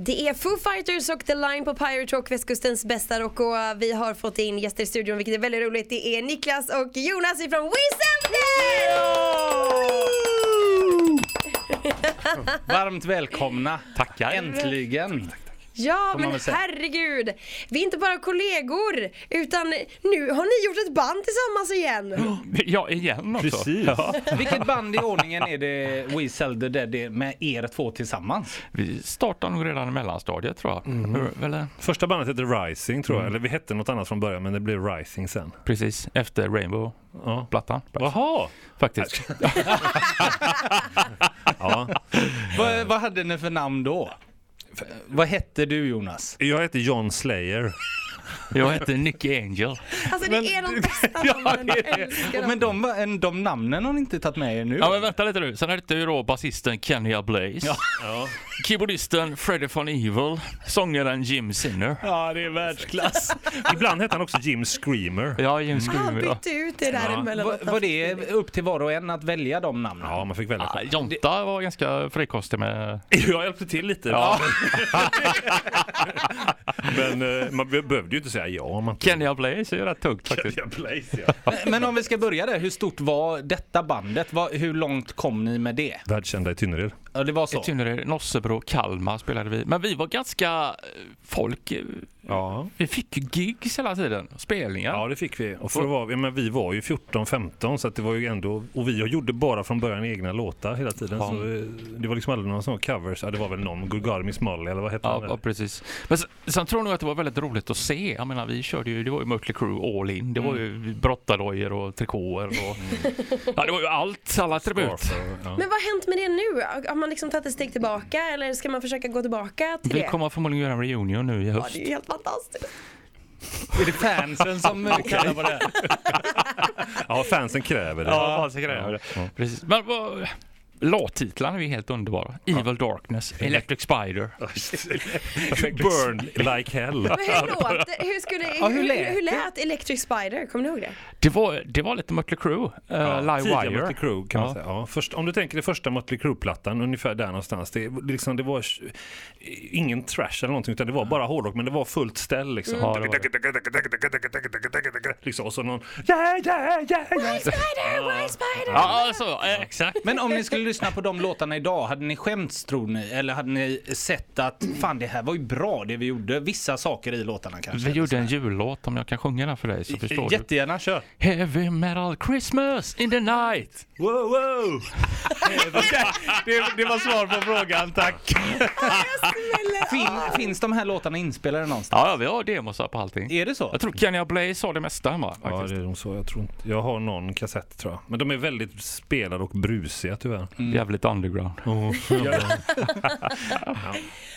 Det är Foo Fighters och The Line på Pirate Rock, västkustens bästa rock och vi har fått in gäster i studion vilket är väldigt roligt. Det är Niklas och Jonas ifrån WeSelfDead! Varmt välkomna. Tackar. Äntligen. Ja men herregud, vi är inte bara kollegor utan nu har ni gjort ett band tillsammans igen. Ja, igen också. Precis. Ja. Vilket band i ordningen är det We Sell the Dead är med er två tillsammans? Vi startar nog redan i mellanstadiet tror jag. Hur- Eller, Första bandet hette Rising tror jag, eller vi hette något annat från början men det blev Rising sen. precis efter Rainbow-plattan. Ja. Jaha! Faktiskt. Ja. Vad, vad hade ni för namn då? Vad hette du Jonas? Jag heter John Slayer. Jag heter Nicky Angel. Alltså det är de bästa namnen, jag älskar dem. Men de, de namnen har ni inte tagit med er nu? Ja men vänta lite nu. Sen hette ju då basisten Kenya Blaze. Ja. Ja. Keyboardisten Freddie von Evil. Sångaren Jim Sinner. Ja, det är världsklass. Ibland hette han också Jim Screamer. Ja, Jim Han Screamer. Ja. bytte ut det där Ja. emellanåt. Var, var det upp till var och en att välja de namnen? Ja, man fick välja Ah, själv. Jonta var ganska frikostig med... Jag hjälpte till lite. Ja. Men eh, man be- behövde ju inte säga ja. Man Kenya Blaze är ju rätt tungt faktiskt. Kenya Blaze, ja. Men- Men om vi ska börja där, hur stort var detta bandet? Vad, hur långt kom ni med det? Världskända i Tynnered. Ja, det var I så. Tynnered, Nossebro, Kalmar spelade vi. Men vi var ganska... eh, Folk... Ja. Vi fick ju gigs hela tiden. Spelningar. ja, det fick vi. Och för att vara, ja, men vi var ju 14-15 så att det var ju ändå, och vi gjorde bara från början egna låtar hela tiden. Ja. Så eh, det var liksom aldrig några sådana covers. Ja, det var väl någon, Gulgar Miss Molly eller vad hette Ja, han? ja, precis. Men sen, sen tror jag nog att det var väldigt roligt att se. Jag menar, vi körde ju, det var ju Mötley Crüe all in. Det var ju brottardojor och trikåer och... Ja, det var ju allt, alla attribut. Ja. Men vad har hänt med det nu? Har man liksom tagit ett steg tillbaka eller ska man försöka gå tillbaka till Vi det? kommer förmodligen göra en reunion nu i Ja, höst. det är ju helt fantastiskt. Är det fansen som kallar på det? ja, fansen kräver det. Ja, fanns det Precis. Men. Låttitlarna är ju helt underbara. Evil Darkness, Electric Spider. Burn like hell. Men hur låter, hur skulle, Ja, hur lät hur, hur lät Electric Spider? Kommer ni ihåg det? Det var, det var lite Mötley Crüe, uh, Ja, Live Wire. Mötley Crüe kan man Ja. säga. Ja, först, om du tänker det första Mötley Crüe-plattan, ungefär där någonstans. Det, liksom, det var ingen trash eller någonting utan det var bara hårdrock men det var fullt ställ liksom. Ja, det var liksom och så någon yeah, yeah, yeah, yeah. Spider, White Spider! Ja, eh, exakt. Men om ni skulle lyssna på de låtarna idag, hade ni skämts tror ni? Eller hade ni sett att fan det här var ju bra det vi gjorde? Vissa saker i låtarna kanske? Vi gjorde en jullåt, om jag kan sjunga den för dig så förstår Jättegärna, kör. du. Heavy metal Christmas in the night. Wow, wow. det, det var svar på frågan, tack. fin, finns de här låtarna inspelade någonstans? Ja, vi har demosar på allting. Är det så? Jag tror Kenya Blaze har det mesta hemma Ja, faktiskt. det är nog så. Jag tror inte. Jag har någon kassett tror jag. Men de är väldigt spelade och brusiga tyvärr. Jävligt underground. Oh,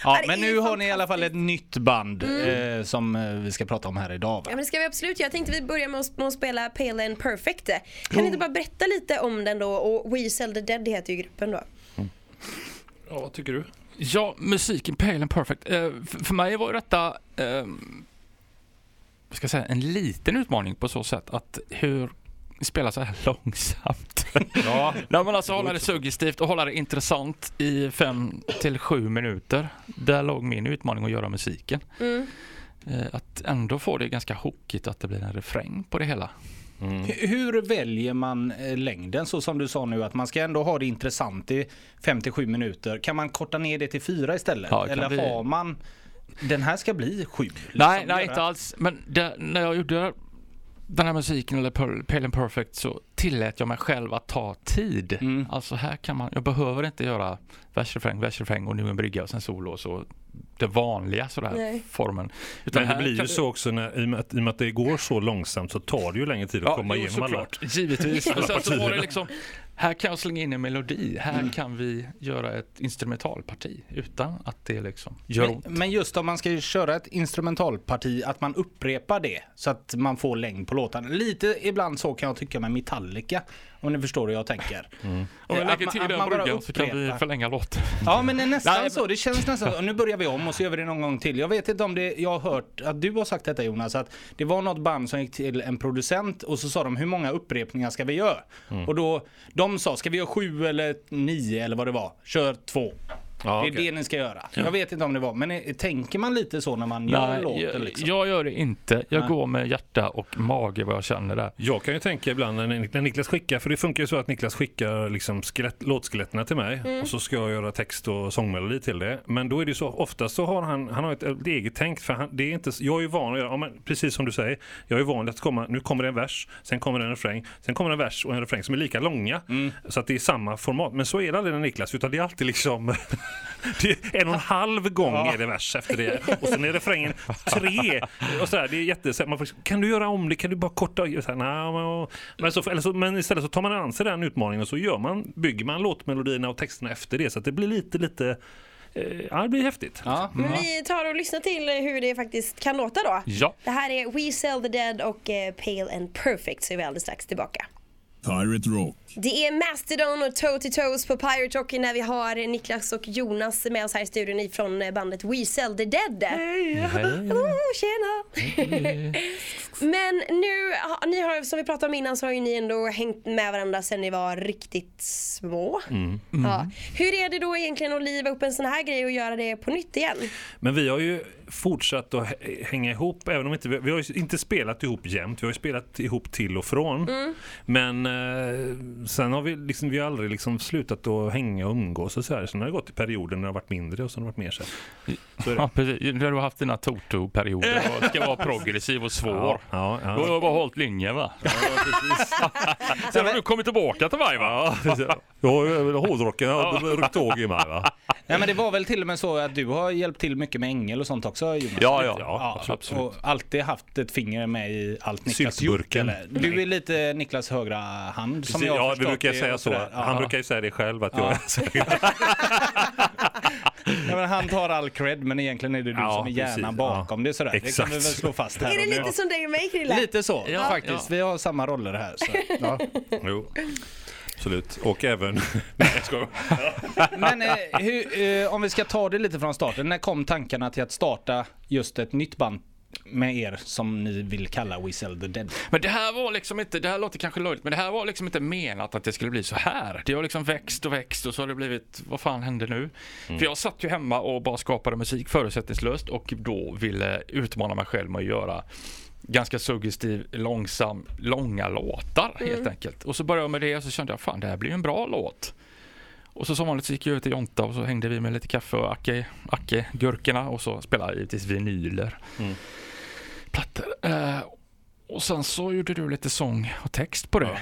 Ja, det men nu har ni i alla fall ett nytt band Mm. eh, som eh, vi ska prata om här idag. Ja Va? men det ska vi absolut. Jag tänkte vi börjar med att, med att spela Pale and Perfect. Kan Oh. ni inte bara berätta lite om den då? Och We Sell the Dead heter ju gruppen då. ja, vad tycker du? Ja, musiken Pale and Perfect. Eh, f- för mig var ju detta eh, ska säga, en liten utmaning på så sätt att hur spela så här långsamt. Ja, Nej men alltså hålla det suggestivt och hålla det intressant i fem till sju minuter. Där låg min utmaning att göra musiken. Mm. Eh, Att ändå få det ganska hookigt att det blir en refräng på det hela. mm. Hur väljer man eh, längden så som du sa nu att man ska ändå ha det intressant i 57 minuter. Kan man korta ner det till fyra istället? Ja, Eller bli- har man den här ska bli sju? liksom, nej, nej inte alls. Men det, när jag gjorde den här musiken eller Pale and Perfect så tillät jag mig själv att ta tid. Mm. Alltså här kan man, jag behöver inte göra versrefräng, versrefräng och nu en brygga och sen solo och så det vanliga sådär Nej. formen. Men det blir ju så också när, i, och med att, i och med att det går så långsamt så tar det ju längre tid att komma jo, igenom alla. Givetvis. Men sen så var det liksom, här kan jag slänga in en melodi. Här Mm. kan vi göra ett instrumentalparti utan att det liksom gör Men, ont. men just om man ska köra ett instrumentalparti, att man upprepar det så att man får längd på låtarna. Lite ibland så kan jag tycka med Metallica, om ni förstår hur jag tänker. Om vi Att lägger till den bryggan så kan vi förlänga låten. Ja men det är nästan Nej, så, det känns nästan så. Nu börjar vi om och så gör vi det någon gång till. Jag vet inte om det, jag har hört att du har sagt detta Jonas, att det var något band som gick till en producent och så sa de hur många upprepningar ska vi göra? Och då, de sa, ska vi göra sju eller nio eller vad det var? Kör två. Ja, det är okej. det ni ska göra. Jag vet inte om det var, men tänker man lite så när man gör Nej, låten? jag, Liksom? jag gör det inte. Jag Nej. går med hjärta och mage vad jag känner där. Jag kan ju tänka ibland när, när Niklas skickar, för det funkar ju så att Niklas skickar liksom skelett, låtskeletten till mig Mm. och så ska jag göra text och sångmelodi till det. Men då är det så, oftast så har han, han har ett, ett eget tänk för han, det är inte, jag är ju van att göra, ja, men precis som du säger, jag är van att komma, nu kommer det en vers, sen kommer det en refräng, sen kommer det en vers och en refräng som är lika långa. Mm. Så att det är samma format. Men så är det aldrig när Niklas, utan det är alltid liksom det är en och en halv gång är det vers efter det. Och sen är refrängen tre. Och så där, det är jätte, så här, man får, kan du göra om det? Kan du bara korta? Så här, "Nej, men, så, eller så, men istället så tar man an sig den utmaningen och så gör man, bygger man låtmelodierna och texterna efter det. Så att det blir lite, lite eh, ja, det blir häftigt. Ja. Men vi tar och lyssnar till hur det faktiskt kan låta då. Ja. Det här är We Sell the Dead och eh, Pale and Perfect så är vi alldeles strax tillbaka. Pirate Rock. Det är Mastodon och Toe to Toes på Pirate Rock när vi har Niklas och Jonas med oss här i studion ifrån bandet We Sell the Dead. Hallå, tjena! Men nu, ni har, som vi pratade om innan så har ju ni ändå hängt med varandra sedan ni var riktigt små. Ja. Hur är det då egentligen att liva upp en sån här grej och göra det på nytt igen? Men vi har ju fortsatt att hä- hänga ihop, även om inte vi, har ju inte spelat ihop jämt. Vi har ju spelat ihop till och från. Men eh, sen har vi liksom, vi har aldrig liksom slutat att hänga och umgås och så här. Sen har det gått i perioder när det har varit mindre och sen har det varit mer så här. Ja, precis. Nu har du haft dina Toto-perioder och ska vara progressiv och svår. Ja, ja, Då har ja. jag bara hållit linjen va? Sen har du kommit tillbaka till mig va? Ja, hårdrocken har ryckt tåg i mig va? Nej, men det var väl till och med så att du har hjälpt till mycket med Ängel och sånt också Jonas? Ja, ja. Ja, absolut. Och alltid haft ett finger med i allt Niklas gjort. Eller? Du är lite Niklas högra hand som Precis, jag har ja, vi brukar säga så. Ja. Han brukar ju säga det själv att jag Ja, men han tar all cred men egentligen är det du Ja, som är hjärnan precis. bakom det sådär. Det kan vi väl slå fast här Är det lite som dig och mig Krille? Lite så, Ja, faktiskt. ja. Vi har samma roller här. Så. Ja. Jo, absolut. Och även... Nej, jag skojar. Men eh, hur, eh, om vi ska ta det lite från starten. När kom tankarna till att starta just ett nytt band med er som ni vill kalla We Sell the Dead? Men det här var liksom inte, det här låter kanske löjligt, men det här var liksom inte menat att det skulle bli så här. Det har liksom växt och växt och så har det blivit, vad fan hände nu? För jag satt ju hemma och bara skapade musik förutsättningslöst och då ville utmana mig själv med att göra ganska suggestiv, långsam, långa låtar helt enkelt. Och så började jag med det och så kände jag, fan det här blir en bra låt. Och så som vanligt så gick jag ut till Jonta och så hängde vi med lite kaffe och Acke, Acke gurkorna och så spelade jag givetvis vinyler. Mm. Plattor. Eh, och sen så gjorde du lite sång och text på det.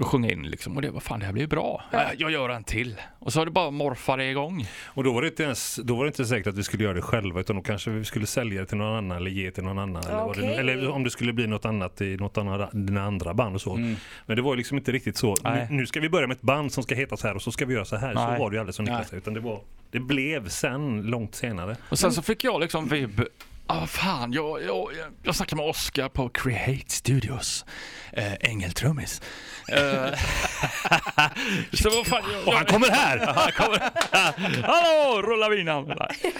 Och sjöng in liksom. Och det var fan det här blir ju bra. Eh, jag gör en till. Och så har det bara morfat det igång. Och då var, det inte ens, då var det inte säkert att vi skulle göra det själva utan då kanske vi skulle sälja det till någon annan eller ge till någon annan. Eller, vad det, eller om det skulle bli något annat i något annat, dina andra band och så. Men det var liksom inte riktigt så. Nu, nu ska vi börja med ett band som ska heta så här och så ska vi göra så här. Så Nej. var det ju aldrig som Niklas utan det, var, det blev sen, långt senare. Och sen så fick jag liksom vibb. Ah, fan, jag, jag, jag snackade med Oscar på Create Studios. Eh, Ängeltrummis. Eh, så vad fan, jag, Och han kommer här! Han kommer. Hallå, rulla vinan. Nej.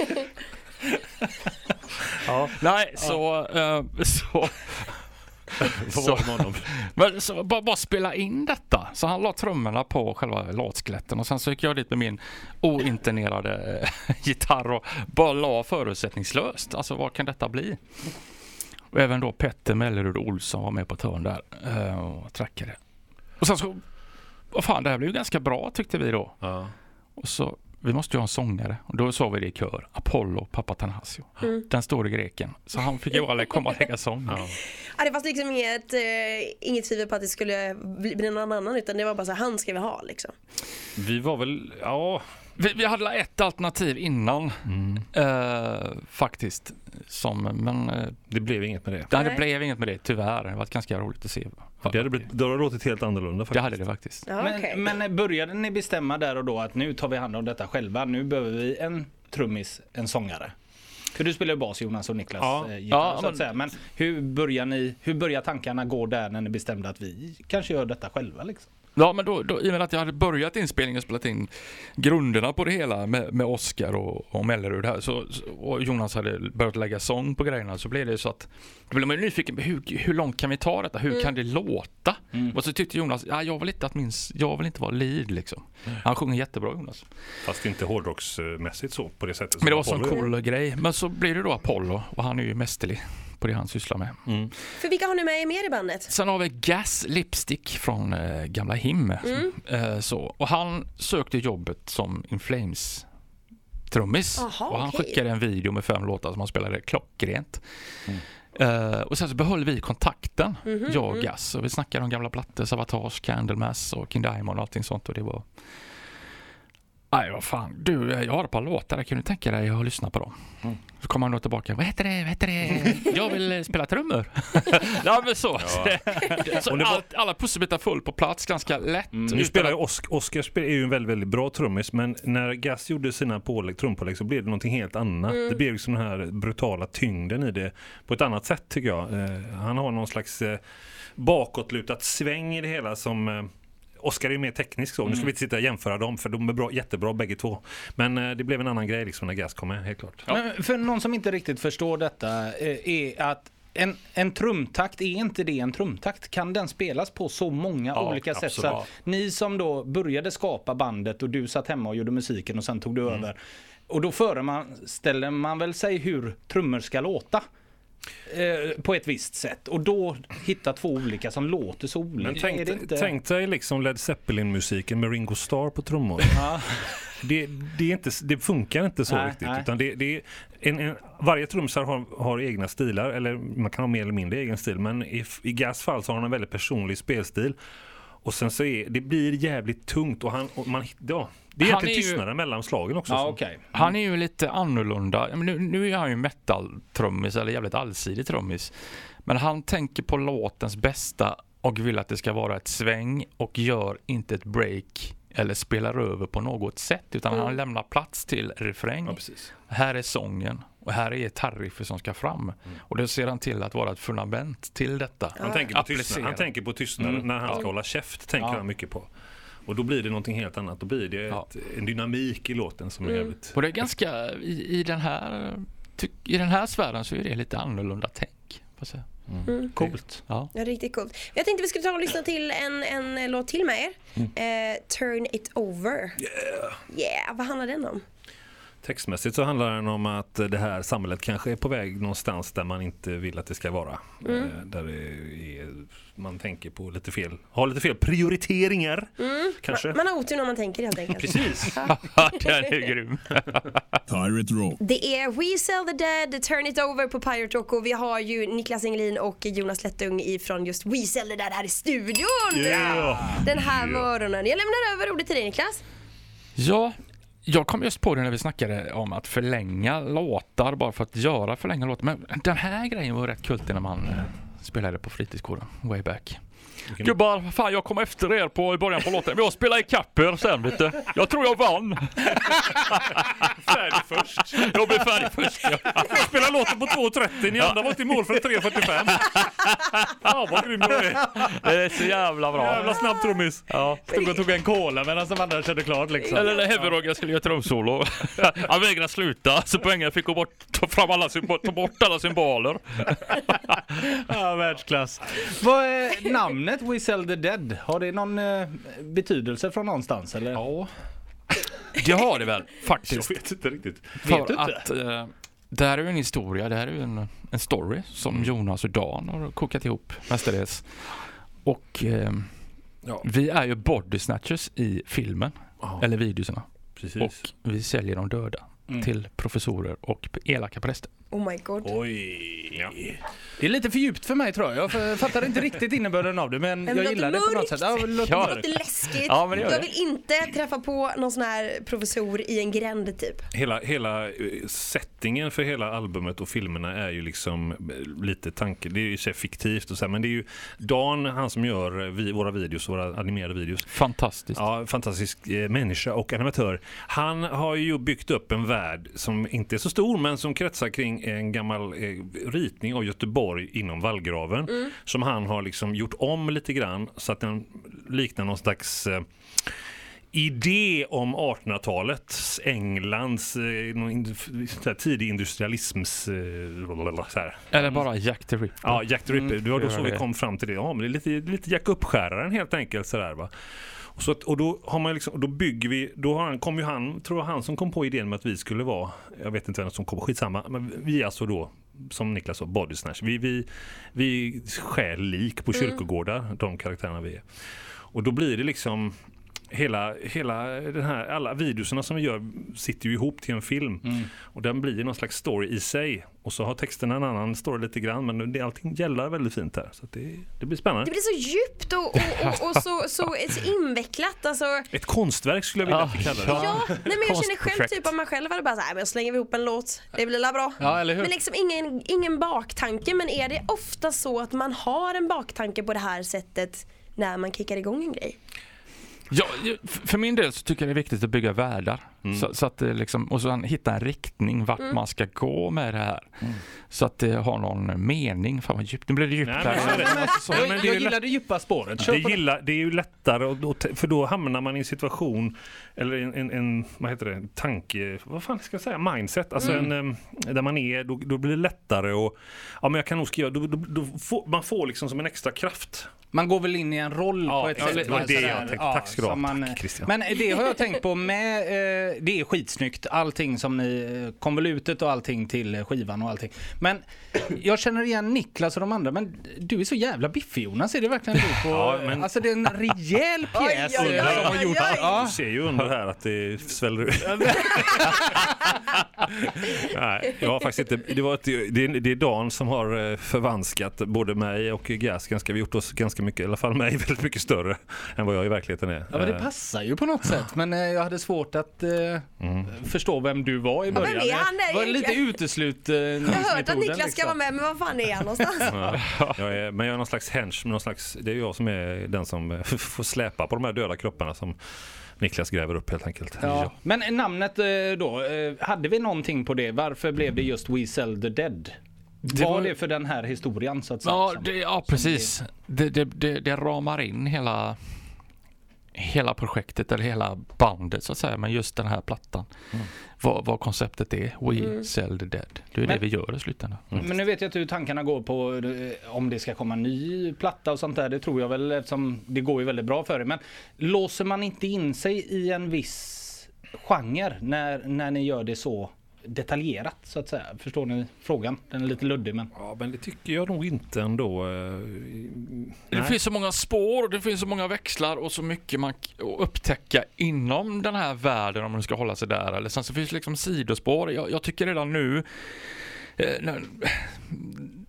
Ja. Nej, så... eh, så Honom? men så bara, bara spela in detta. Så han la trummorna på själva låtskeletten och sen så gick jag dit med min ointernerade eh, gitarr och bara la förutsättningslöst. Alltså vad kan detta bli? Och även då Petter Mellerud Olsson var med på ett hörn där eh, och trackade. Och sen så, vad fan det här blev ju ganska bra tyckte vi då. Ja. Och så, vi måste ju ha en sångare. Och då sa vi det i kör. Apollo Papatanasio. Mm. Den store greken. Så han fick ju bara komma och lägga sång. Ja. Ja, det fanns liksom inget, eh, inget tvivel på att det skulle bli någon annan utan det var bara så han ska vi ha liksom. Vi var väl, ja, Vi, vi hade ett alternativ innan eh, faktiskt. Som, men eh, det blev inget med det. det Nej. blev inget med det tyvärr. Det varit ganska roligt att se. Det hade, blivit, det hade låtit helt annorlunda Det faktiskt. hade det faktiskt. Ja, okej. Men, men började ni bestämma där och då att nu tar vi hand om detta själva? Nu behöver vi en trummis, en sångare. För du spelar ju bas Jonas och Niklas Ja. eh, gitarr, Ja, så men- att säga. Men hur börjar ni, hur börjar tankarna gå där när ni bestämde att vi kanske gör detta själva liksom? Ja, men då, då, i och med att jag hade börjat inspelningen och spelat in grunderna på det hela med, med Oscar och, och Mellerud här så, och Jonas hade börjat lägga sång på grejerna så blev det så att då blev man ju nyfiken på hur, hur långt kan vi ta detta? Hur kan det låta? Och så tyckte Jonas, ja, jag vill inte att min, jag vill inte vara lead liksom. Han sjunger jättebra Jonas. Fast inte hårdrocksmässigt så på det sättet. Men det var en sån cool grej. Men så blir det då Apollo och han är ju mästerlig på det han sysslar med. För vilka har ni med er mer i bandet? Sen har vi Gas Lipstick från eh, gamla Him. Eh, så. Och han sökte jobbet som In Flames trummis. Aha, och han okej. skickade en video med fem låtar som han spelade klockrent. Eh, och sen så behöll vi kontakten, Mhm, jag och Gas. Och vi snackade om gamla plattor, Savatage, Candlemass och King Diamond och allting sånt. Och det var... Nej, vad fan. Du, jag har ett par låtar där. Kan du tänka dig att lyssna på dem? Så kommer han då tillbaka. Vad heter det? Vad heter det? Jag vill eh, spela trummor. ja, men så. så Och det var- allt, alla pusselbitar full på plats ganska lätt. Nu utan spelar ju att- Osk Oscar spel- är ju en väldigt, väldigt bra trummis men när Gas gjorde sina pålägg, trumpålägg så blev det någonting helt annat. Det blev liksom den här brutala tyngden i det på ett annat sätt tycker jag. Eh, han har någon slags eh, bakåtlutat sväng i det hela som eh, Oscar är ju mer teknisk så, nu ska vi inte sitta och jämföra dem för de är bra, jättebra bägge två. Men eh, det blev en annan grej liksom när Gas kom med, helt klart. Men för någon som inte riktigt förstår detta eh, är att en, en trumtakt, är inte det en trumtakt? Kan den spelas på så många Ja, olika sätt? Så absolut. att ni som då började skapa bandet och du satt hemma och gjorde musiken och sen tog du Mm. över. Och då föreställer man väl sig hur trummor ska låta? Eh, på ett visst sätt. Och då hitta två olika som låter så olika. Men tänk, inte... tänk dig liksom Led Zeppelin-musiken med Ringo Starr på trummor. det, det, är inte, det funkar inte så Nej, riktigt. nej. Utan det, det är en, en, varje trumsare har, har egna stilar, eller man kan ha mer eller mindre egen stil. Men i, i Gas fall så har han en väldigt personlig spelstil. Och sen så är det blir jävligt tungt och han, och man, ja, det är Han egentligen är ju- tystnaden mellan slagen också. Ja, så. okej. Han är ju lite annorlunda. Nu, nu är han ju metal-trummis, eller jävligt allsidig trummis. Men han tänker på låtens bästa och vill att det ska vara ett sväng och gör inte ett break eller spelar över på något sätt utan han lämnar plats till refräng. Ja. Här är sången och här är gitarrriffet som ska fram. Och då ser han till att vara ett fundament till detta. Han, tänker på tystnad, han tänker på tystnaden när han ska hålla käft. tänker Ja. han mycket på. Och då blir det någonting helt annat. Då blir det Ja. ett, en dynamik i låten som är jävligt... Och det är ganska, i, i, den här, ty, i den här sfären så är det lite annorlunda tänk. jag säga. Coolt. Ja. Ja, riktigt coolt. Jag tänkte vi skulle ta och lyssna till en, en låt till med er. Eh, Turn it over. Yeah. yeah, vad handlar den om? Textmässigt så handlar den om att det här samhället kanske är på väg någonstans där man inte vill att det ska vara. Eh, Där är, man tänker på lite fel, har lite fel prioriteringar. Kanske. Man har otur när man tänker helt enkelt. Precis. den är grym. Pirate Rock. Det är We Sell the Dead, Turn It Over på Pirate Rock och vi har ju Niklas Engelin och Jonas Lättung ifrån just We Sell the Dead här i studion. Yeah. Den här morgonen. Jag lämnar över ordet till dig Niklas. Ja, jag kom just på det när vi snackade om att förlänga låtar bara för att göra förlänga låtar. Men den här grejen var rätt kultig när man eh, spelade på fritidsgården way back. Gubbar, fan jag kom efter er på i början på låten. Men jag spelade ikapp er sen vet du. Jag tror jag vann. Färdig först. Jag blev färdig först. Ja. Jag spelar låten på 2.30, ni andra var till mål för 3.45. Fan vad grym du är. Det är så jävla bra. Jävla snabb trummis. Ja. Stod och tog en cola medan de andra körde klart liksom. Eller när Heavy skulle göra trumsolo. Han vägrade sluta så poängen fick gå bort, ta fram alla, ta bort alla symboler. Ja, världsklass. Vad är namnet We Sell the Dead? Har det någon eh, betydelse från någonstans eller? Ja. Det har det väl Jag faktiskt. vet inte riktigt. För Vet du inte? att eh, det här är ju en historia, det här är ju en, en story som Jonas och Dan har kokat ihop mestadels. Och eh, Ja. vi är ju body snatchers i filmen, Ja, eller videorna. precis. Och vi säljer de döda Mm. till professorer och elaka präster. Oh my god. Oj. Ja. Det är lite för djupt för mig tror jag. Jag fattar inte riktigt innebörden av det men Men jag gillar det på något sätt. Ja, det låter Ja. Det låter läskigt. Ja, men det jag vill inte träffa på någon sån här professor i en gränd typ. Hela, hela eh, settingen för hela albumet och filmerna är ju liksom eh, lite tanke, det är ju sig fiktivt och så här, men det är ju Dan, han som gör vi, våra videos, våra animerade videos. Fantastiskt. Ja, fantastisk eh, människa och animatör. Han har ju byggt upp en värld som inte är så stor men som kretsar kring en gammal eh, ritning av Göteborg inom vallgraven Mm. som han har liksom gjort om lite grann så att den liknar någon slags eh, idé om 1800-talets Englands eh, tidig industrialisms... Eh. Eller bara Jack the Ripper. Ja, Jack the Ripper. Det var då så vi kom fram till det. Ja, men det är lite, lite Jack Uppskäraren helt enkelt. Sådär, va? Och, så att, och då har man liksom, då bygger vi, då har han, kom ju han, tror jag han som kom på idén med att vi skulle vara, jag vet inte vem som kom, skitsamma, men vi är alltså då, som Niklas sa, body snatch. Vi, vi, vi stjäl lik på kyrkogårdar, de karaktärerna vi är. Och då blir det liksom Hela, hela den här, alla videorna som vi gör sitter ju ihop till en film. Och den blir någon slags story i sig. Och så har texten en annan story lite grann. Men det, allting gäller väldigt fint här. Så att det, det blir spännande. Det blir så djupt och, och, och, och så, så, så invecklat. Alltså, Ett konstverk skulle jag vilja att vi kallar det. ja, nej, men jag känner själv typ om man själv hade bara såhär, men jag slänger ihop en låt, det blir la bra. Ja, eller hur? Men liksom ingen, ingen baktanke, men är det ofta så att man har en baktanke på det här sättet när man kickar igång en grej? Ja, för min del så tycker jag det är viktigt att bygga världar. Så, så att det liksom, och så hitta en riktning vart man ska gå med det här. Så att det har någon mening. Fan vad djupt, nu blir det djupt Nej, här. men. Men alltså, så- Ja, men Jag, gillar det djupa spåret. Det, gillar, det är ju lättare, och då, för då hamnar man i en situation, eller en, en, en vad heter det, tanke, vad fan ska jag säga, mindset, alltså en, em, där man är, då, då blir det lättare och, ja men jag kan nog skriva, då, då, då får, man får liksom som en extra kraft. Man går väl in i en roll Ja, på ett ja, sätt. det var va? det jag tänkte. Tack ska du ha. Tack, Christian. Men det har jag tänkt på med, eh, det är skitsnyggt, allting som ni, eh, konvolutet och allting till skivan och allting. Men jag känner igen Niklas och de andra, men du är så jävla biffig Jonas, är det verkligen du på? Ja, men- Alltså det är en rejäl pjäs de har oj, gjort. Ja. Du ser ju under här att det sväller ut. Nej, jag har faktiskt inte, det, var ett, det, är, det är Dan som har eh, förvanskat både mig och Gas ganska, vi har gjort oss ganska mycket, i alla fall mig väldigt mycket större än vad jag i verkligheten är. Ja men det Eh, passar ju på något sätt men jag hade svårt att eh, förstå vem du var i vem början. är han där det var lite egentligen? uteslut eh, Jag har hört att Niklas ska liksom. vara med, men var fan är han någonstans? Ja, jag är, men jag är någon slags hench, någon slags, det är jag som är den som eh, får släpa på de här döda kropparna som Niklas gräver upp helt enkelt. Ja. Men namnet eh, då, eh, hade vi någonting på det? Varför blev det just We Sell the Dead? Det var var- det för den här historien så att säga? Ja, det, ja precis. Det, det, det, det ramar in hela, hela projektet eller hela bandet så att säga. Men just den här plattan. Vad, vad konceptet är. We sell the dead. Det är Men- det vi gör i slutändan. Men nu vet jag inte hur tankarna går på eh, om det ska komma en ny platta och sånt där. Det tror jag väl eftersom det går ju väldigt bra för det. Men låser man inte in sig i en viss genre när, när ni gör det så detaljerat så att säga? Förstår ni frågan? Den är lite luddig men. Ja, men det tycker jag nog inte ändå. eh, Det nej. finns så många spår, det finns så många växlar och så mycket man att upptäcka inom den här världen om man ska hålla sig där. Eller sen så finns det liksom sidospår. Jag, jag tycker redan nu eh, när-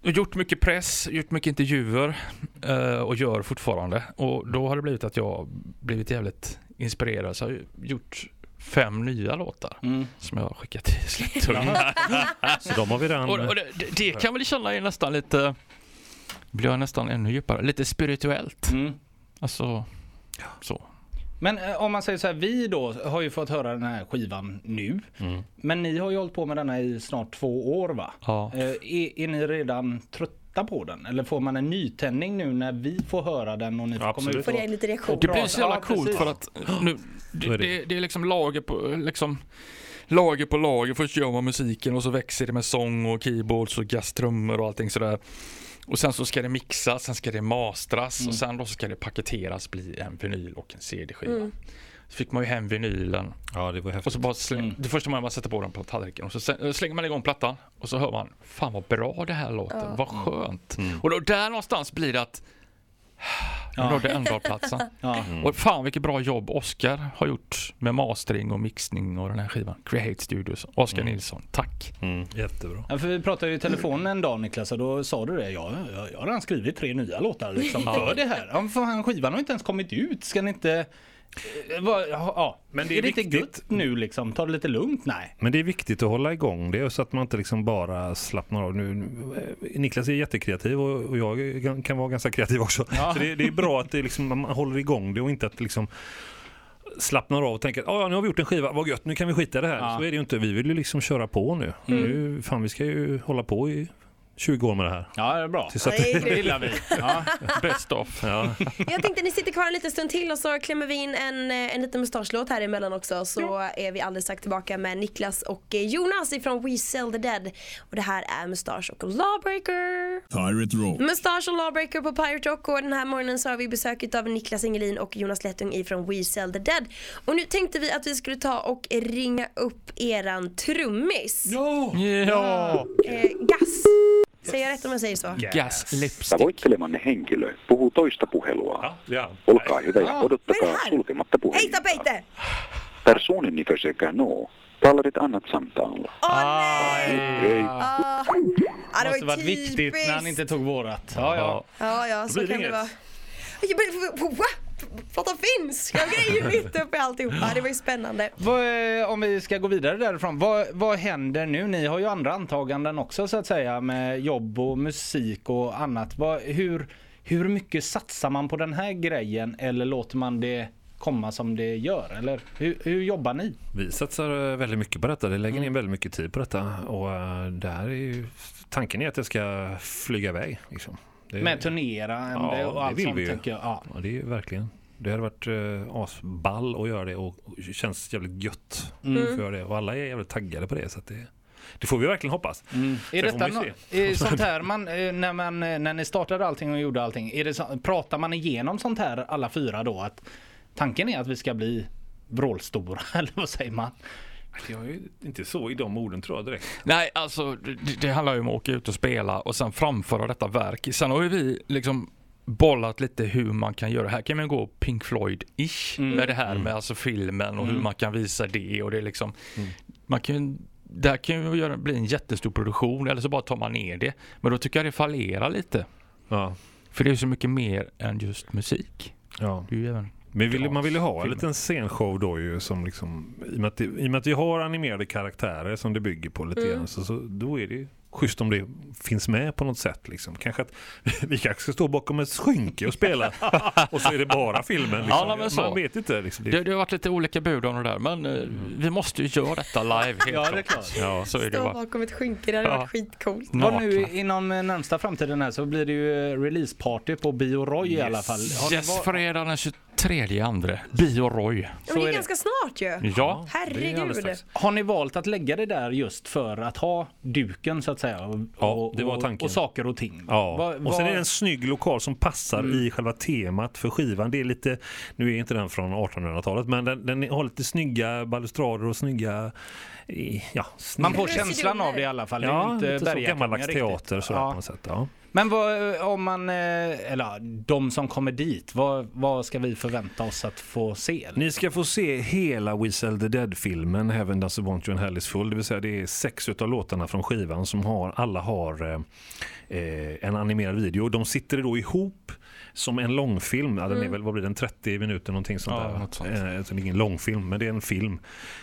gjort mycket press, gjort mycket intervjuer eh, och gör fortfarande. Och då har det blivit att jag blivit jävligt inspirerad. Så jag har gjort fem nya låtar Mm. som jag har skickat till släktungen. Så de har vi redan... Och, och det, det- det kan väl känna är nästan lite, blir jag nästan ännu djupare, lite spirituellt. Mm. Alltså, så. Men eh, om man säger så här, vi då har ju fått höra den här skivan nu. Mm. Men ni har ju hållit på med denna i snart två år va? Ja. Eh, är, är ni redan trötta på den? Eller får man en nytändning nu när vi får höra den och ni får komma ut Får och... jag lite reaktion? Det blir så jävla Ja, coolt för att nu, det, är det. det, det är liksom lager på, liksom, lager på lager. Först gör man musiken och så växer det med sång och keyboards och gasstrummor och allting sådär. Och sen så ska det mixas, sen ska det mastras och sen då så ska det paketeras, bli en vinyl och en CD-skiva. Så fick man ju hem vinylen Ja, det var häftigt. Och så bara släng, Mm. Det första man sätter på den på tallriken och så slänger man igång plattan och så hör man Fan vad bra det här låter, vad skönt. Mm. Och då, där någonstans blir det att jag nådde ändalplatsen. Ja. Och fan vilket bra jobb Oscar har gjort med mastering och mixning och den här skivan. Create Studios, Oscar Nilsson, tack. Mm, jättebra. Ja, för vi pratade ju i telefon en dag Niklas och då sa du det. Ja, jag, jag har redan skrivit tre nya låtar liksom, för det här. Ja, fan, skivan har inte ens kommit ut. Ska ni inte... eh, vad- Ja, ja. Men det är är det inte viktigt. gött nu liksom? Ta det lite lugnt? Nej. Men det är viktigt att hålla igång det så att man inte liksom bara slappnar av. Nu, eh, Niklas är jättekreativ och jag kan- vara ganska kreativ också. Så det, det är bra att liksom, man håller igång det och inte att liksom slappnar av och tänker att "Ah, ja, nu har vi gjort en skiva, vad gött, nu kan vi skita i det här. Ja. Så är det ju inte. Vi vill ju liksom köra på nu. nu fan, vi ska ju hålla på i 20 år med det här. Ja, det är bra. Tills att, Det gillar vi. Ja. Best of. ja. Jag tänkte ni sitter kvar en liten stund till och så klämmer vi in en, eh, en liten mustaschlåt här emellan också så är vi alldeles strax tillbaka med Niklas och eh, Jonas ifrån We Sell The Dead. Och det här är Mustasch och Lawbreaker. Pirate Rock. Mustasch och Lawbreaker på Pirate Rock och den här morgonen så har vi besök av Niklas Engelin och Jonas Lettung ifrån We Sell The Dead. Och nu tänkte vi att vi skulle ta och ringa upp eran trummis. Ja! Eh, Gas. Säger jag rätt om jag säger så? Gas lipstick. Tavoittelemanne henkilö puhuu toista puhelua. Ja, ja. Olkaa hyvä ja det odottakaa här? sulkematta Hejta puhelinta. Peite! Personen ni försöker nå talar ett annat samtal. Åh nej! Hej. Ah. Det Måste var varit viktigt när han inte tog vårat. Ja, ja. Ja, ja, så kan det vara. Jag? Prata finska och grejer mitt uppe i alltihopa. Det var ju spännande. Vad, eh, om vi ska gå vidare därifrån, vad, vad händer nu? Ni har ju andra antaganden också så att säga med jobb och musik och annat. Vad, hur, hur mycket satsar man på den här grejen eller låter man det komma som det gör? Eller hur, hur jobbar ni? Vi satsar eh, väldigt mycket på detta. Det lägger ner väldigt mycket tid på detta. Och eh, där är ju, tanken är att det ska flyga iväg. Liksom. Det, Med turnerande Ja, och allt sånt vi tänker jag. Ja. Ja, det är verkligen. Det hade varit eh, asball att göra det och känns jävligt gött Mm. för att göra det. Och alla är jävligt taggade på det. Så det, det får vi verkligen hoppas. Mm. Är detta är sånt här man, eh, när, man, eh, när ni startade allting och gjorde allting, är det så, pratar man igenom sånt här alla fyra då? Att tanken är att vi ska bli vrålstora eller vad säger man? Jag är inte så i de orden tror jag direkt. Nej, alltså det, det handlar ju om att åka ut och spela och sen framföra detta verk. Sen har ju vi liksom bollat lite hur man kan göra. Här kan man gå Pink Floyd-ish med det här med alltså filmen och hur man kan visa det och det är liksom man kan det här kan ju göra, bli en jättestor produktion eller så bara tar man ner det. Men då tycker jag det fallerar lite. Ja. För det är ju så mycket mer än just musik. Ja. Det är ju även Men vill, man vill ju ha en liten scenshow då ju som liksom, i och, med att i och med att vi har animerade karaktärer som det bygger på lite grann så, så då är det ju schysst om det finns med på något sätt liksom. Kanske att vi kanske ska stå bakom ett skynke och spela och så är det bara filmen liksom. Ja, men så. Man vet inte liksom. det, det har varit lite olika bud om det där men eh, vi måste ju göra detta live helt Ja, det är klart. Ja, så är det Stå bara. bakom ett skynke, det hade Ja. varit skitcoolt. Vad nu Nakna. inom eh, närmsta framtiden här så blir det ju eh, releaseparty på Bio Roy i alla fall. Har Yes, var- fredag den 23 andre. Bio Roy. Ja, det är ganska snart ju. Ja, Herregud. Har ni valt att lägga det där just för att ha duken så att säga? Och, Ja, och, det var tanken. Och saker och ting? Ja, Vad- och sen är det en snygg lokal som passar i själva temat för skivan. Det är lite, nu är inte den från 1800-talet, men den, den har lite snygga balustrader och snygga, eh, ja, snygga. Man får känslan av det i alla fall. Det är Ja, inte lite så gammaldags teater sådär Ja. på något sätt. Ja. Men vad, om man, eh, eller de som kommer dit, vad, vad ska vi förvänta oss att få se? Ni ska få se hela We Sell the Dead-filmen Heaven Doesn't Want You and Hell Is Full. Det vill säga det är sex utav låtarna från skivan som har, alla har eh, eh, en animerad video. De sitter då ihop som en långfilm. Ja, den är väl, vad blir den, 30 minuter någonting sånt Ja, där. något sånt. Eh, alltså, det är ingen långfilm, men det är en film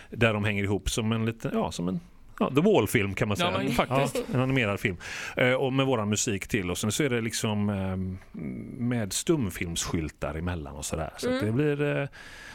där de hänger ihop som en liten, ja som en Ja, The Wall-film kan man Ja, säga. men faktiskt. Ja, en animerad film. Eh, och med våran musik till. Och sen så är det liksom eh, med stumfilmsskyltar emellan och sådär. Så att det blir eh,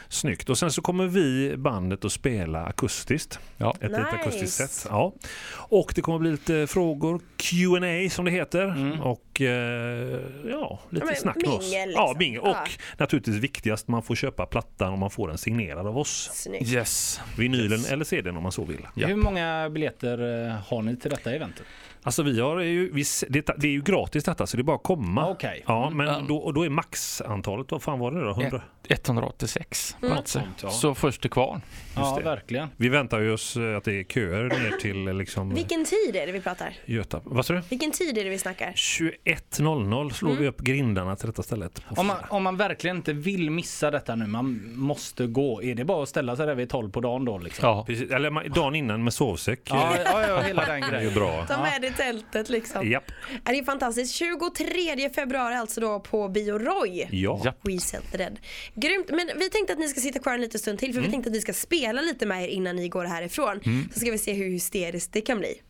snyggt. Och sen så kommer vi bandet att spela akustiskt. Ja. Ett litet Nice. akustiskt sätt. Ja. Och det kommer bli lite frågor, Q&A som det heter. Och eh, ja, lite Ja, men snack med oss. mingel, Ja, liksom. mingel. Och Ja. naturligtvis viktigast, man får köpa plattan och man får den signerad av oss. Snyggt. Yes. Vinylen eller CDn om man så vill. Ja. Hur många biljetter eh, har ni till detta eventet? Alltså vi har ju, vi, det, det är ju gratis detta så det är bara att komma. Okej. Ja, men Mm. då, och då är maxantalet, vad fan var det då? 100? 186 platser. sånt, ja. Så först till kvarn. Ja, det. verkligen. Vi väntar ju oss eh, att det är köer ner till eh, liksom Vilken tid är det vi pratar? Göta. Vad sa du? Vilken tid är det vi snackar? 21.00 slår vi upp grindarna till detta stället. Om man, om man verkligen inte vill missa detta nu, man måste gå. Är det bara att ställa sig där vid 12 på dagen då liksom? Ja. Precis, eller ma- dagen innan med sovsäck. Ja, ja, ja hela den Det är grejen. bra. Ta med dig tältet liksom. Japp. Ja, Det är fantastiskt. 23 februari alltså då på Bio Roy. Ja. Ja. We Sell the Dead. Grymt, men vi tänkte att ni ska sitta kvar en liten stund till för vi tänkte att ni ska spela lite med er innan ni går härifrån. Så ska vi se hur hysteriskt det kan bli.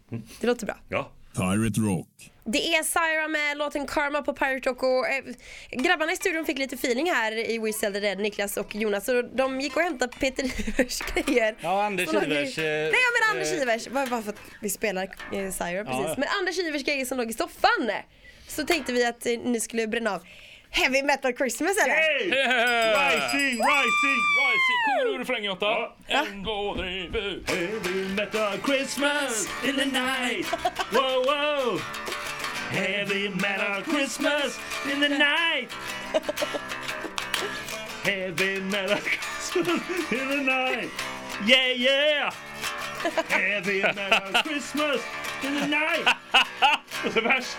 Det låter bra. ja. Pirate Rock. Det är Syra med låten Karma på Pirate Rock och eh, grabbarna i studion fick lite feeling här i We Sell the Dead, Niklas och Jonas. Så de gick och hämtade Peter Ivers grejer. Ja, Anders Som låg i- Ivers, eh, Nej, jag menar Anders eh, Ivers. Bara, bara för att vi spelar eh, Syra precis. Ja. Men Anders Ivers grejer som låg i soffan. Så tänkte vi att eh, ni skulle bränna av Heavy Metal Christmas eller? Hey! Yeah! Rising, rising! Rising! Sjunger du refrängen Jota? En, två, tre, fyra. Heavy metal Christmas in the night. Whoa, whoa. Heavy metal Christmas in the night. Heavy metal Christmas in the night. Yeah, yeah. Heavy metal Christmas in the night. Och så vers.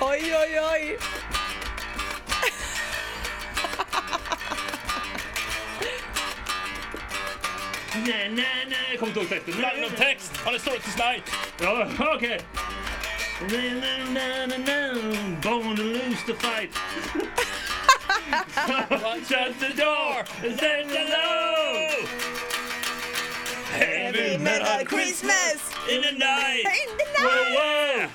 Oj, oj, oj. Nej, nej, nej. Jag kommer inte ihåg texten. Random text! Har det stått till snaj? Ja, okej. Na, na, na, na, na. Born to lose the fight. Shut the door and say hello. Heavy Metal Christmas in the night. in the Whoa, night. whoa.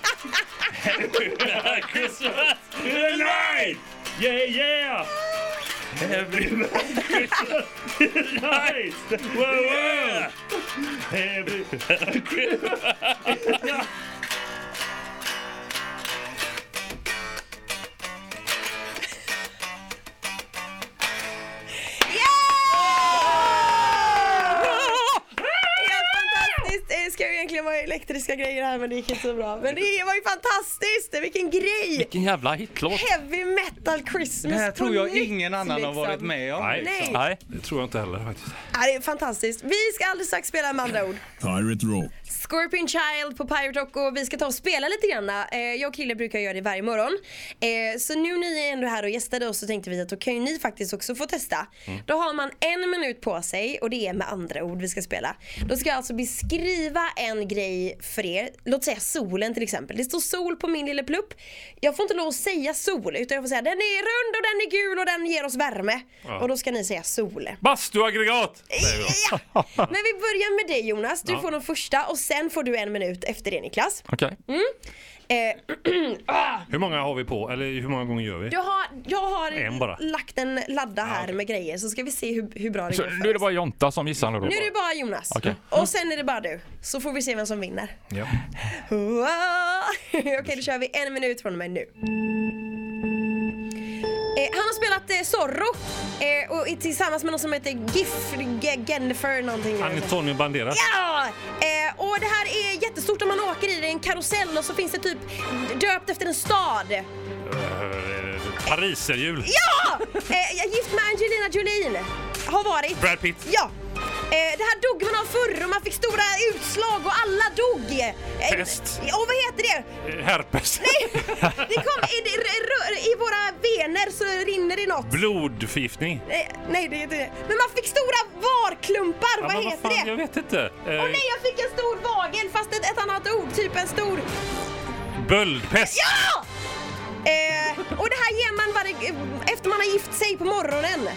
Heavy metal Christmas in the night. Yeah, yeah. Heavy metal Christmas in the night. Whoa, whoa. Heavy metal Christmas in the night. Elektriska grejer här men det gick inte så bra. Men det var ju fantastiskt! Vilken grej! Vilken jävla hitlåt! Heavy metal Christmas Det här tror jag nytt, ingen annan har varit liksom. med om. Nej. Nej. Nej. Det tror jag inte heller faktiskt. Ja, det är fantastiskt. Vi ska alldeles strax spela med andra ord. Pirate Rock. Scorpion Child på Pirate Rock och vi ska ta och spela lite grann. Eh, jag och Krille brukar göra det varje morgon. Eh, så nu ni är ändå här och gästade oss så tänkte vi att då kan ju ni faktiskt också få testa. Då har man en minut på sig och det är med andra ord vi ska spela. Då ska jag alltså beskriva en grej för er. Låt säga solen till exempel. Det står sol på min lilla plupp. Jag får inte lov att säga sol utan jag får säga den är rund och den är gul och den ger oss värme. Och då ska ni säga sol. Bastuaggregat! Ja! Men vi börjar med dig Jonas, du får den första och sen får du en minut efter det Niklas. Okej. Eh, Hur många har vi på? Eller hur många gånger gör vi? jag har, jag har En bara. lagt en ladda här okej. med grejer så ska vi se hur, hur bra det Så går för nu är det bara Jonta som gissar nu då? Nu är det bara Jonas. Okej. Och sen är det bara du. Så får vi se vem som vinner. Ja. Okej, då kör vi en minut från och med nu. Spelat eh, Zorro eh, och tillsammans med någon som heter Gif, Ge- Jennifer någonting. Antonio Banderas. Ja! Eh, och det här är jättestort om man åker i det, en karusell och så finns det typ döpt efter en stad. Eh, Pariserhjul. Ja! Eh, jag är gift med Angelina Jolie. Har varit. Brad Pitt. Ja. Eh, det här dog man av förr och man fick stora utslag och alla dog. Eh, Pest. Ja, och vad heter det? Eh, Herpes. Det kom i, i, våra vener så rinner det något. Blodförgiftning. Eh, nej, det heter det. Men man fick stora varklumpar. Ja, vad heter fan, det? Jag vet inte. Eh, Åh nej, jag fick en stor vagel fast ett, ett annat ord. Typ en stor... Böldpest. Ja! Eh, och det här ger man varje, efter man har gift sig på morgonen.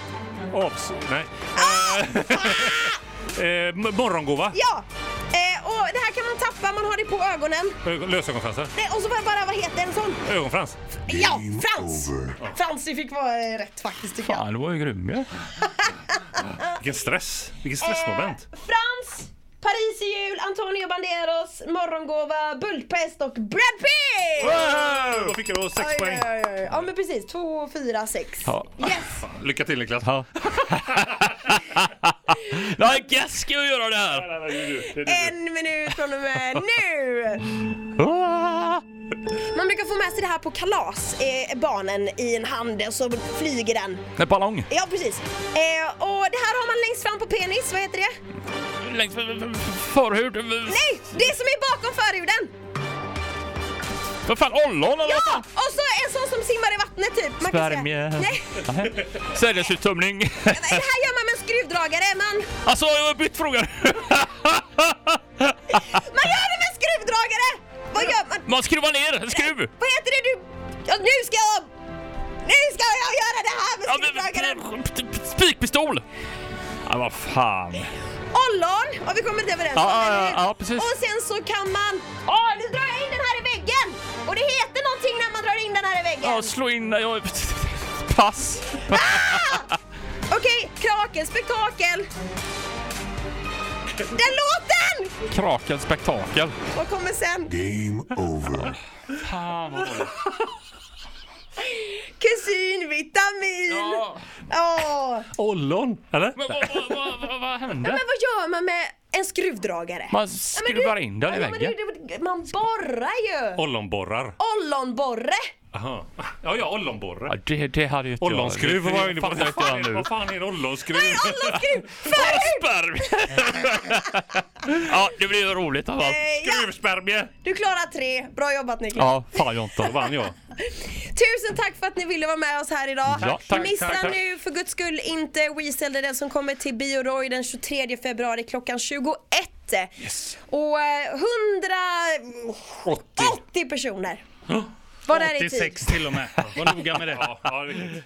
Avs... Nej. Ah! Eh, morgongåva. Ja! Eh, och det här kan man tappa, man har det på ögonen. Ö- Lösögonfransar. Nej, och så bara, bara, vad heter en sån? Ögonfrans. Ja, Frans! Frans, det fick vara eh, rätt faktiskt tycker jag. Fan, det var ju grym ju. Vilken stress. Vilket stressmoment. Eh, Frans, Paris i jul, Antonio Banderas, Morgongåva, Bultpest och Brad Pitt! Wow! Då fick jag sex Oj, poäng. oj, oj. Ja men precis, två, fyra, sex. Ja. Yes! Lycka till Niklas. Ja. Nej, Guess ska jag göra det här! Nej, nej, nej, det är du. Det är du. En minut från och med nu! Ah! Man brukar få med sig det här på kalas, eh, barnen i en hand och så flyger den. En ballong. Ja precis. Eh, och det här har man längst fram på penis, vad heter det? Längs förhud. Nej, det som är bakom förhuden! Vad fan, ollon eller Ja! Och så en sån som simmar i vattnet typ. Man kan Spermie. säga- Nej, Sädesuttömning. det här gör man med en skruvdragare. Man, Alltså, jag har bytt fråga. man gör det med en skruvdragare! Vad gör man? Man skruvar ner en skruv. Vad heter det du... Ja, nu ska jag... Nu Ja, skruvragaren. men- Spikpistol! Ja, vad fan. Ollon har vi kommit överens om, Ja, ja, eller ja, ja, precis. Och sen så kan man... Åh, nu drar jag in den här i väggen! Och det heter någonting när man drar in den här i väggen. Ja, slå in... Jag... Pass. Okej, krakel, spektakel. Den låten! Krakel spektakel. Vad kommer sen? Game over. Fan vad. Kusinvitamin! Ja. Åh. Ollon, eller? Men vad, vad, vad, vad, vad hände? Men vad gör man med en skruvdragare? Man Ja, men skruvar du- in den i ja, men väggen. det- det- Man borrar ju! Ollonborrar. Ollonborre! Aha. Ja, ja, ollonborre. Ja, det, det hade ju inte Ollonskruv var jag inne på. fattar Vad inte fan jag är vad fan är en ollonskruv? Ollonskruv! Sperm! ja, det blir ju roligt alla. Eh, ja, Skruvspermie! du klarar tre. Bra jobbat Niklas. Ja, fan Jonte. Då vann jag. Tusen tack för att ni ville vara med oss här idag. Ja, tack, Missa tack, tack. nu för guds skull inte Weasel, det är den som kommer till Bio Roy den 23 februari klockan 21. Och eh, 180 personer. Var där i tid. 86 till och med. Var noga med det. Ja, ja, det.